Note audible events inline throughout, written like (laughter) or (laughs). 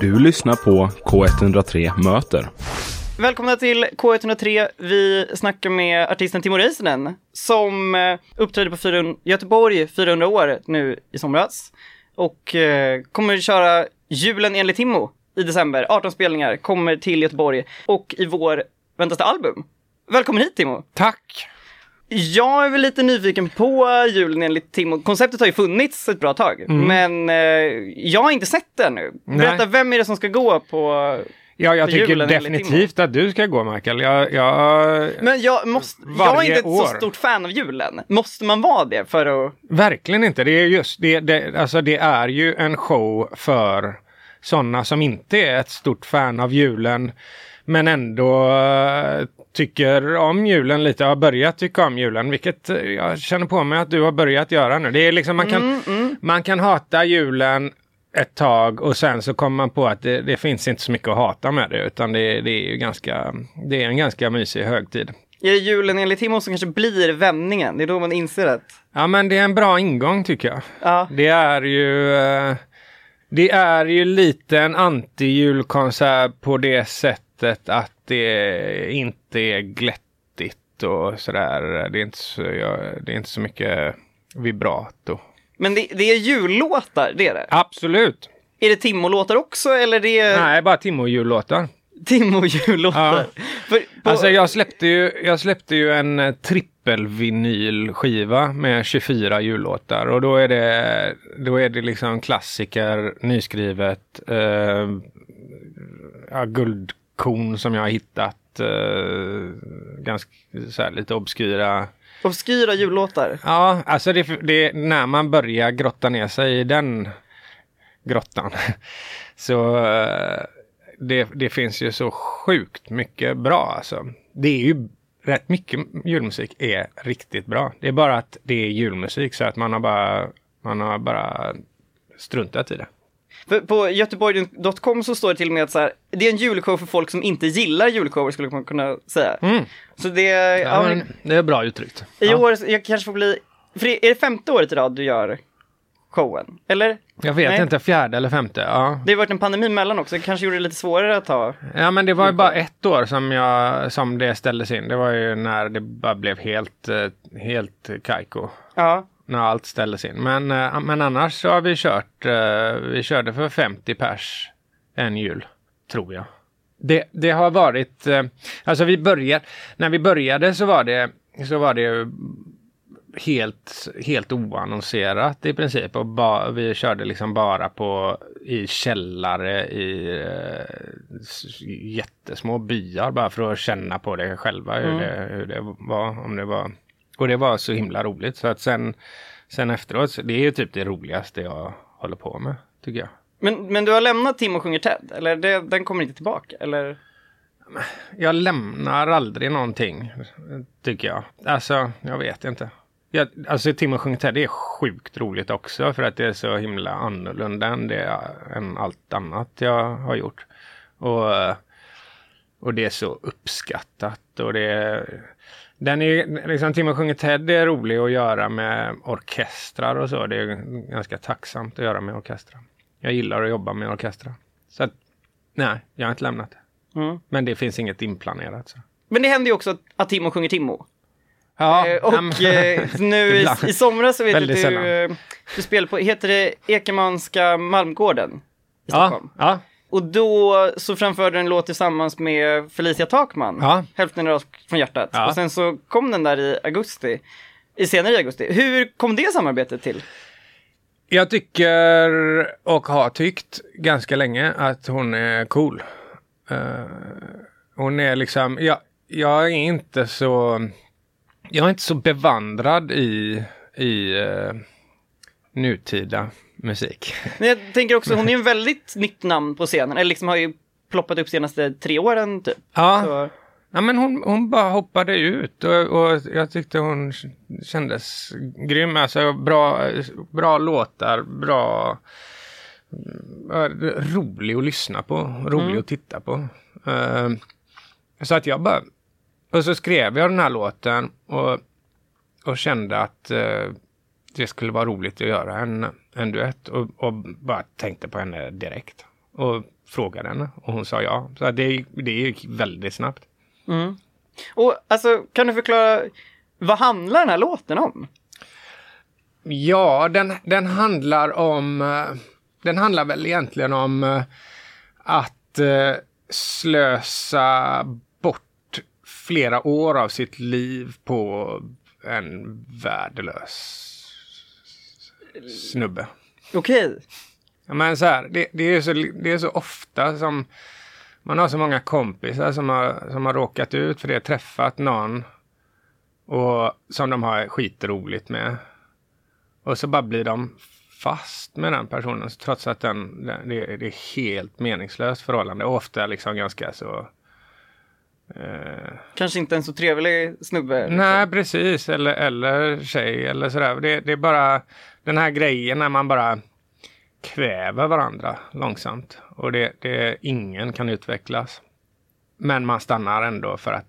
Du lyssnar på K103 Möter. Välkomna till K103. Vi snackar med artisten Timo Räisänen som eh, uppträdde på 400, Göteborg 400 år nu i somras. Och eh, kommer köra julen enligt Timo i december. 18 spelningar, kommer till Göteborg och i vår väntas det album. Välkommen hit Timo! Tack! Jag är väl lite nyfiken på julen enligt Timo. Konceptet har ju funnits ett bra tag, men eh, jag har inte sett det ännu. Berätta, vem är det som ska gå på... Ja, jag tycker definitivt att du ska gå Michael. Jag, jag, Men jag, måste, jag är inte ett så år. stort fan av julen. Måste man vara det för att... verkligen inte. Det är just det, det, alltså det är ju en show för sådana som inte är ett stort fan av julen. Men ändå eh, tycker om julen lite, har börjat tycka om julen, vilket eh, jag känner på mig att du har börjat göra nu. Det är liksom man kan, Mm, man kan hata julen ett tag och sen så kommer man på att det, det finns inte så mycket att hata med det utan det, det är ju ganska, det är en ganska mysig högtid. Är det julen enligt Timo som kanske blir vändningen? Det är då man inser att... Ja men det är en bra ingång tycker jag. Ja, Det är ju eh, Det är ju lite en anti-julkonsert på det sättet att det inte är glättigt och sådär. Det är inte så, ja, det är inte så mycket vibrato. men det, det är jullåtar, det är det. Absolut! Är det Timo-låtar också eller det är Nej, bara Timo-jullåtar. Timo-jullåtar? För på, Alltså jag släppte ju, jag släppte ju en eh, trippelvinylskiva med 24 jullåtar och då är det, då är det liksom klassiker, nyskrivet, eh, ja, guldkorn som jag har hittat, eh, ganska så här, lite obskyra. Obskyra jullåtar. Ja, alltså det, det när man börjar grotta ner sig i den grottan (laughs) så eh, det, det finns ju så sjukt mycket bra alltså. Det är ju rätt mycket julmusik är riktigt bra. Det är bara att det är julmusik så att man har bara, man har bara struntat i det. För på göteborg.com så står det till och med att så här, det är en julshow för folk som inte gillar julshower skulle man kunna säga. Mm. Så det, Ja, ja, men det är bra uttryckt. i Ja. år, jag kanske får bli, för det- är det femte året i rad du gör showen? Eller? Jag vet Nej. inte, fjärde eller femte. Ja. Det har varit en pandemi mellan också, det kanske gjorde det lite svårare att ta. ja, men det var ju bara ett år som, jag, som det ställdes in. Det var ju när det bara blev helt, eh, helt kajko. Ja, när allt ställdes in. Men, eh, men annars så har vi kört, eh, vi körde för 50 pers en jul, tror jag. Det, det har varit, eh, alltså vi började, när vi började så var det, så var det helt, helt oannonserat i princip. Och ba, vi körde liksom bara på i källare i eh, jättesmå byar bara för att känna på det själva hur, Mm. det, hur det var. Om det var. Och det var så himla roligt. Så att sen, sen efteråt, det är ju typ det roligaste jag håller på med, tycker jag. men, men du har lämnat Timo sjunger Ted, eller det, den kommer inte tillbaka, eller? Jag lämnar aldrig någonting, tycker jag. Alltså, jag vet inte. Jag, alltså Tim och Ted, det är sjukt roligt också för att det är så himla annorlunda än, det, än allt annat jag har gjort. Och, och det är så uppskattat och det är, den är, liksom Tim och sjunger Ted är rolig att göra med orkestrar och så. Det är ganska tacksamt att göra med orkestrar. Jag gillar att jobba med orkestrar. Så att, nej, jag har inte lämnat det. Mm. Men det finns inget inplanerat. Så. Men det händer ju också att, att Timo sjunger Timo. Ja, Eh, och eh, nu (laughs) i, i somras så vet jag du, sällan. eh, du spelar på, heter det Ekermanska Malmgården i ja, Stockholm? ja, Och då så framförde du en låt tillsammans med Felicia Takman, ja. Hälften rakt från hjärtat. Ja. Och sen så kom den där i augusti, i senare i augusti. Hur kom det samarbetet till? Jag tycker och har tyckt ganska länge att hon är cool. Eh, hon är liksom, jag, jag är inte så, jag är inte så bevandrad i, i eh, nutida musik. Men jag tänker också, hon är ju en väldigt nytt namn på scenen, eller liksom har ju ploppat upp senaste tre åren typ. Ja, Så, ja men hon, hon bara hoppade ut och, och jag tyckte hon kändes grym. Alltså bra, bra låtar, bra Ja, rolig att lyssna på, rolig Mm. att titta på. Eh, så att jag bara... Och så skrev jag den här låten och, och kände att eh, det skulle vara roligt att göra en, en duett och, och bara tänkte på henne direkt. och frågade henne och hon sa ja. Så det, det gick väldigt snabbt. Mm. Och alltså, kan du förklara, vad handlar den här låten om? Ja, den, den handlar om, eh, den handlar väl egentligen om eh, att eh, slösa bort flera år av sitt liv på en värdelös snubbe. Okej. Ja, men så här, det, det, är så, det är så ofta som man har så många kompisar som har, som har råkat ut för det, träffat någon och som de har skitroligt med. Och så bara blir de fast med den personen trots att den, den det, det, är helt meningslöst förhållande. Och ofta liksom ganska så... Eh, Kanske inte en så trevlig snubbe? Liksom. Nej, precis. Eller, eller tjej eller sådär. Det, det är bara den här grejen när man bara kväver varandra långsamt. Och det, det, ingen kan utvecklas. Men man stannar ändå för att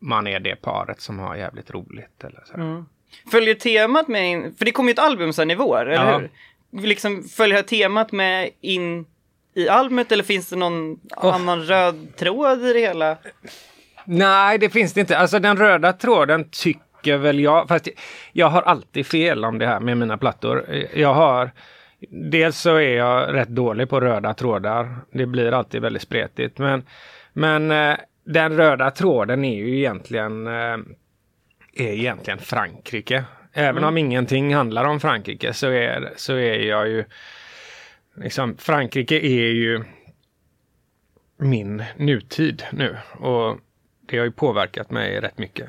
man är det paret som har jävligt roligt. Eller så. Mm. Följer temat med in, för det kommer ju ett album sen i vår, eller ja. hur? Liksom, följer temat med in i albumet eller finns det någon oh. annan röd tråd i det hela? Nej, det finns det inte. Alltså den röda tråden tycker väl jag, fast jag har alltid fel om det här med mina plattor. Jag har Dels så är jag rätt dålig på röda trådar. Det blir alltid väldigt spretigt. Men, men eh, den röda tråden är ju egentligen, eh, är egentligen Frankrike. Även mm. om ingenting handlar om Frankrike så är, så är jag ju... Liksom, Frankrike är ju min nutid nu. Och det har ju påverkat mig rätt mycket.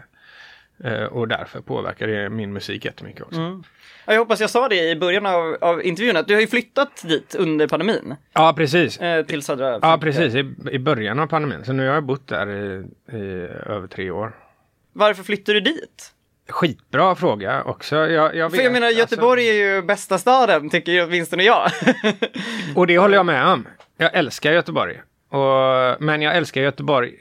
Eh, och därför påverkar det min musik jättemycket också. Mm. Jag hoppas jag sa det i början av, av intervjun, att du har ju flyttat dit under pandemin. Ja, precis. Eh, till södra Afrika. Ja, precis. I, I början av pandemin. Så nu har jag bott där i, i över tre år. Varför flyttade du dit? Skitbra fråga också. Jag, jag För jag menar, Göteborg alltså... är ju bästa staden, tycker åtminstone jag. (laughs) och det håller jag med om. Jag älskar Göteborg. Och, men jag älskar Göteborg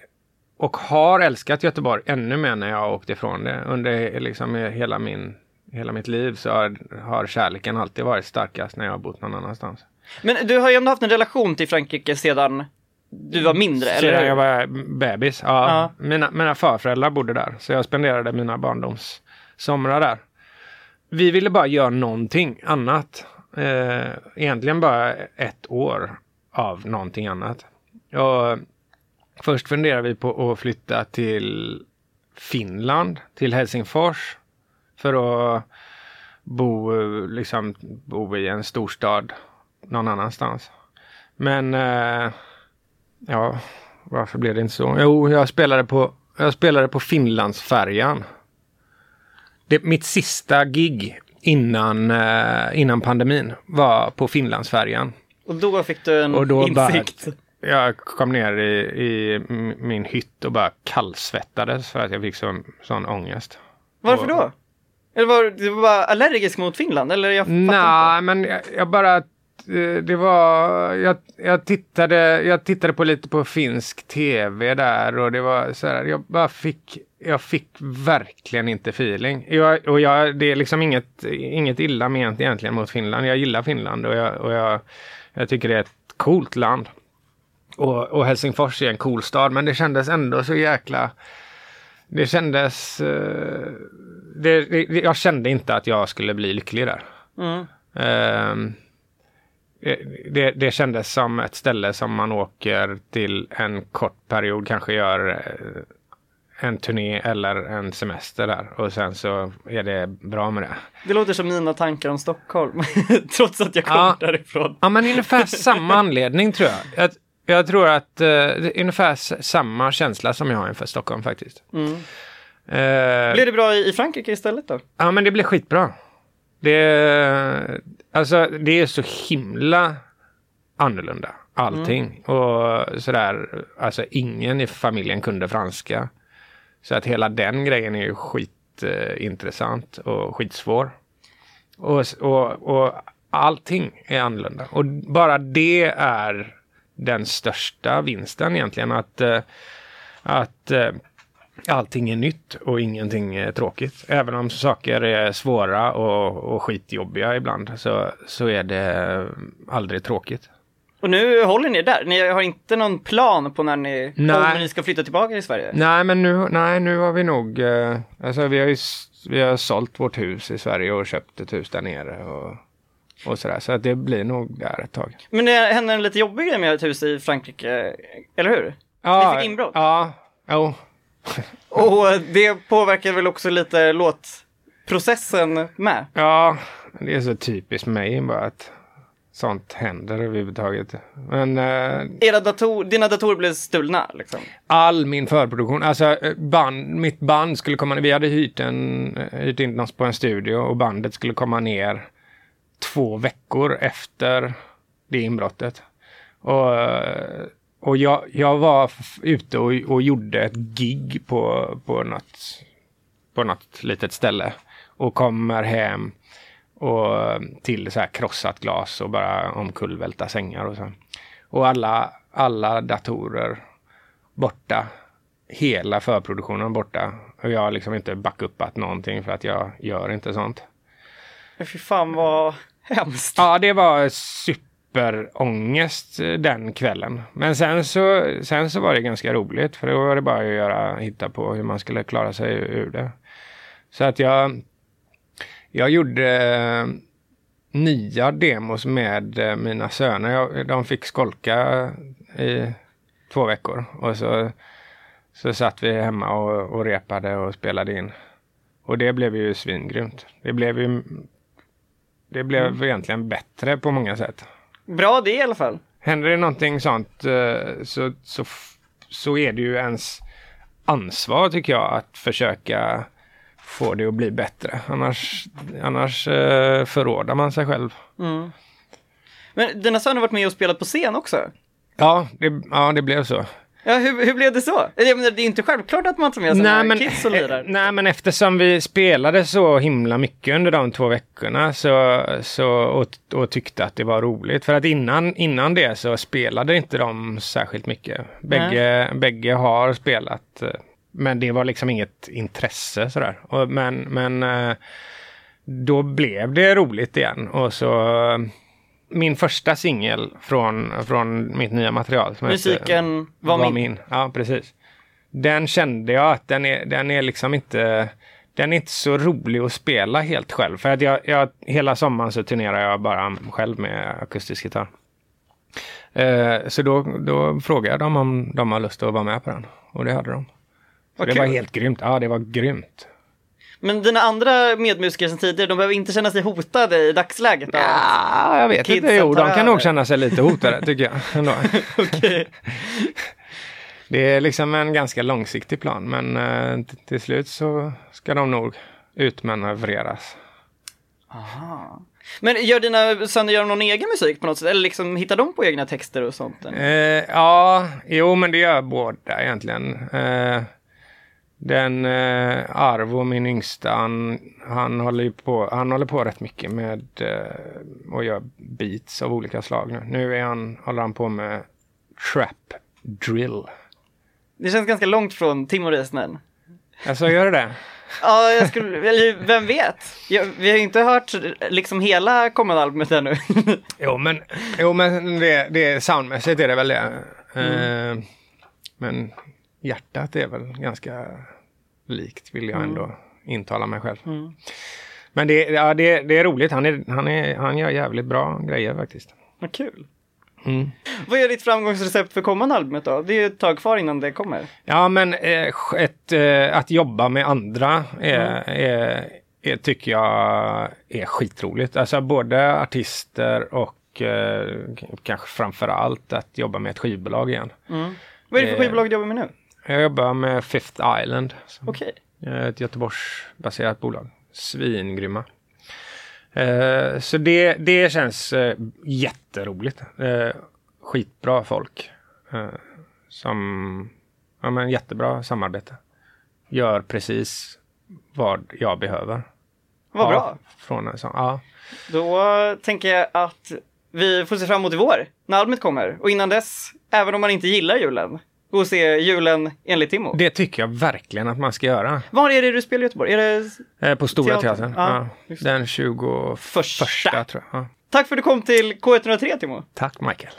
och har älskat Göteborg ännu mer när jag åkte ifrån det. Under liksom hela, min, hela mitt liv så har, har kärleken alltid varit starkast när jag har bott någon annanstans. Men du har ju ändå haft en relation till Frankrike sedan du var mindre, eller Sedan jag var bebis, ja. ja. Mina, mina farföräldrar bodde där, så jag spenderade mina barndomssomrar där. Vi ville bara göra någonting annat. Eh, egentligen bara ett år av någonting annat. Och Först funderar vi på att flytta till Finland, till Helsingfors. För att bo, liksom, bo i en storstad någon annanstans. Men eh, ja, varför blev det inte så? Jo, jag spelade på, jag spelade på Finlandsfärjan. Det, mitt sista gig innan, eh, innan pandemin var på Finlandsfärjan. Och då fick du en och då insikt? Bara, jag kom ner i, i, min hytt och bara kallsvettades för att jag fick sån, sån ångest. Varför och, då? Eller var du bara allergisk mot Finland? Eller jag Nej, men jag, jag, bara... Eh, det var... Jag, jag, tittade, jag tittade på lite på finsk tv där och det var så här, jag bara fick... Jag fick verkligen inte feeling. Jag, och jag, det är liksom inget, inget illa ment egentligen mot Finland. Jag gillar Finland och jag, och jag, jag tycker det är ett coolt land. Och, och, Helsingfors är en cool stad, men det kändes ändå så jäkla... Det kändes... Uh, det, det, jag kände inte att jag skulle bli lycklig där. Mm. Uh, det, det, kändes som ett ställe som man åker till en kort period, kanske gör uh, en turné eller en semester där och sen så är det bra med det. Det låter som mina tankar om Stockholm, (laughs) trots att jag kommer ja, därifrån. Ja, men ungefär (laughs) samma anledning tror jag. jag jag tror att eh, är ungefär samma känsla som jag har inför Stockholm faktiskt. Mm. Eh, blev det bra i, Frankrike istället då? Ja, men det blev skitbra. Det, alltså, det är så himla annorlunda, allting. Mm. Och sådär, alltså ingen i familjen kunde franska. Så att hela den grejen är ju skitintressant och skitsvår. Och, och, och allting är annorlunda. Och bara det är den största vinsten egentligen. Att, eh, att eh, allting är nytt och ingenting är tråkigt. Även om saker är svåra och, och skitjobbiga ibland så, så är det aldrig tråkigt. Och nu håller ni där? Ni har inte någon plan på när ni, om ni ska flytta tillbaka till Sverige? Nej, men nu, nej, nu har vi nog, eh, alltså vi har ju vi har sålt vårt hus i Sverige och köpt ett hus där nere och, och sådär. Så det blir nog där ett tag. Men det hände en lite jobbig grej med ett hus i Frankrike, eller hur? Ja, fick inbrott? Ja, jo. (laughs) Och det påverkar väl också lite låtprocessen med? Ja, det är så typiskt mig bara att sånt händer överhuvudtaget. Men eh, Era dator, dina datorer blev stulna liksom? all min förproduktion, alltså eh, band, mitt band skulle komma vi hade hyrt, en, eh, hyrt in oss på en studio och bandet skulle komma ner två veckor efter det inbrottet. Och, eh, och jag, jag var ute och, och gjorde ett gig på, på, något, på något litet ställe och kommer hem och till så här krossat glas och bara omkullvälta sängar och så. Och alla, alla datorer borta. Hela förproduktionen borta. Och jag har liksom inte backuppat någonting för att jag gör inte sånt. Fy fan vad hemskt. Ja, det var superångest eh, den kvällen. Men sen så, sen så var det ganska roligt för då var det bara att göra, hitta på hur man skulle klara sig ur det. Så att jag, jag gjorde eh, nya demos med eh, mina söner. Jag, de fick skolka i två veckor och så, så satt vi hemma och, och repade och spelade in. Och det blev ju svingrymt. Det blev ju det blev egentligen bättre på många sätt. Bra det i alla fall. Händer det någonting sånt eh, så, så, så är det ju ens ansvar tycker jag att försöka få det att bli bättre. Annars, annars eh, förrådar man sig själv. Mm. Men dina söner har varit med och spelat på scen också? Ja, det, ja, det blev så. Ja, hur, hur blev det så? Jag menar, det är inte självklart att man tar med sina kids och lirar. nej, men eftersom vi spelade så himla mycket under de två veckorna så, så, och, och tyckte att det var roligt. För att innan, innan det så spelade inte de särskilt mycket. Bägge, bägge har spelat. eh, Men det var liksom inget intresse sådär. Och, men, men eh, då blev det roligt igen. Och så eh, min första singel från, från mitt nya material. som heter- Musiken var, min. Ja, precis. Den kände jag att den är, den är liksom inte... Den är inte så rolig att spela helt själv. För att jag, jag, hela sommaren så turnerar jag bara själv med akustisk gitarr. Eh, så då, då frågade jag dem om de har lust att vara med på den. Och det hade de. Vad det var helt grymt. Ja, det var grymt. Men dina andra medmusiker sen tidigare, de behöver inte känna sig hotade i dagsläget? då? Ja, jag vet Kidsen inte. Jo, de kan över. nog känna sig lite hotade (laughs) tycker jag. Ändå. Okej. (laughs) Det är liksom en ganska långsiktig plan men eh, till slut så ska de nog utmanövreras. Aha. Men gör dina söner gör någon egen musik på något sätt? Eller liksom hittar de på egna texter och sånt? Eh, ja, jo men det gör båda egentligen. Eh, den eh, Arvo, min yngsta, han, han, håller på, han håller på rätt mycket med eh, och gör beats av olika slag nu. Nu är han, håller han på med trap drill. Det känns ganska långt från Timo Risnen. Alltså gör det det? (laughs) Ja, jag skulle, vem vet? Jag, vi har ju inte hört liksom hela kommande albumet ännu. (laughs) Jo men, jo, men det, det soundmässigt är det väl det. Eh, men hjärtat är väl ganska likt vill jag ändå intala mig själv. Mm. Men det, ja, det, det är roligt. Han, är, han, är, han gör jävligt bra grejer faktiskt. Vad kul. Mm. Vad är ditt framgångsrecept för kommande albumet då? Det är ju ett tag kvar innan det kommer. Ja men eh, ett, eh, att jobba med andra är, är, är, tycker jag är skitroligt. Alltså både artister och eh, kanske framför allt att jobba med ett skivbolag igen. Mm. Vad är det för Eh. skivbolag du jobbar med nu? Jag jobbar med Fifth Island. Okej. är Ett Göteborgsbaserat bolag. Svingrymma. Eh, så det, det känns eh, jätteroligt. Eh, skitbra folk. Som, ja men jättebra samarbete. Gör precis vad jag behöver. Vad Ja, bra. Från en sån, ja. Då tänker jag att vi får se fram emot i vår, när albumet kommer. Och innan dess, även om man inte gillar julen, och se julen enligt Timo. Det tycker jag verkligen att man ska göra. Var är det du spelar i Göteborg? Är det... Eh, på Stora Teatern. Ja, Ja, den 21 Första. tror jag. Ja. Tack för att du kom till K103 Timo. Tack Michael.